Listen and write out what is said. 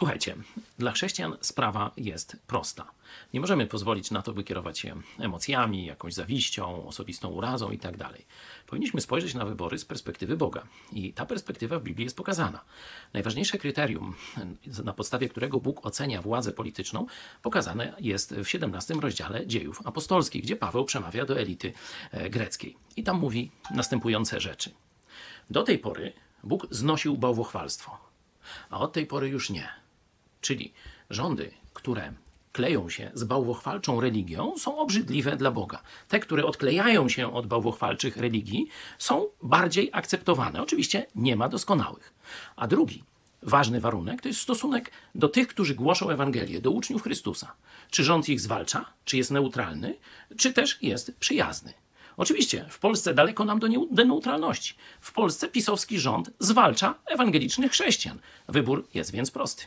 Słuchajcie, dla chrześcijan sprawa jest prosta. Nie możemy pozwolić na to, by kierować się emocjami, jakąś zawiścią, osobistą urazą itd. Powinniśmy spojrzeć na wybory z perspektywy Boga. I ta perspektywa w Biblii jest pokazana. Najważniejsze kryterium, na podstawie którego Bóg ocenia władzę polityczną, pokazane jest w 17 rozdziale dziejów apostolskich, gdzie Paweł przemawia do elity e, greckiej. I tam mówi następujące rzeczy. Do tej pory Bóg znosił bałwochwalstwo, a od tej pory już nie. Czyli rządy, które kleją się z bałwochwalczą religią, są obrzydliwe dla Boga. Te, które odklejają się od bałwochwalczych religii, są bardziej akceptowane. Oczywiście nie ma doskonałych. A drugi ważny warunek to jest stosunek do tych, którzy głoszą Ewangelię, do uczniów Chrystusa. Czy rząd ich zwalcza, czy jest neutralny, czy też jest przyjazny. Oczywiście w Polsce daleko nam do neutralności. W Polsce pisowski rząd zwalcza ewangelicznych chrześcijan. Wybór jest więc prosty.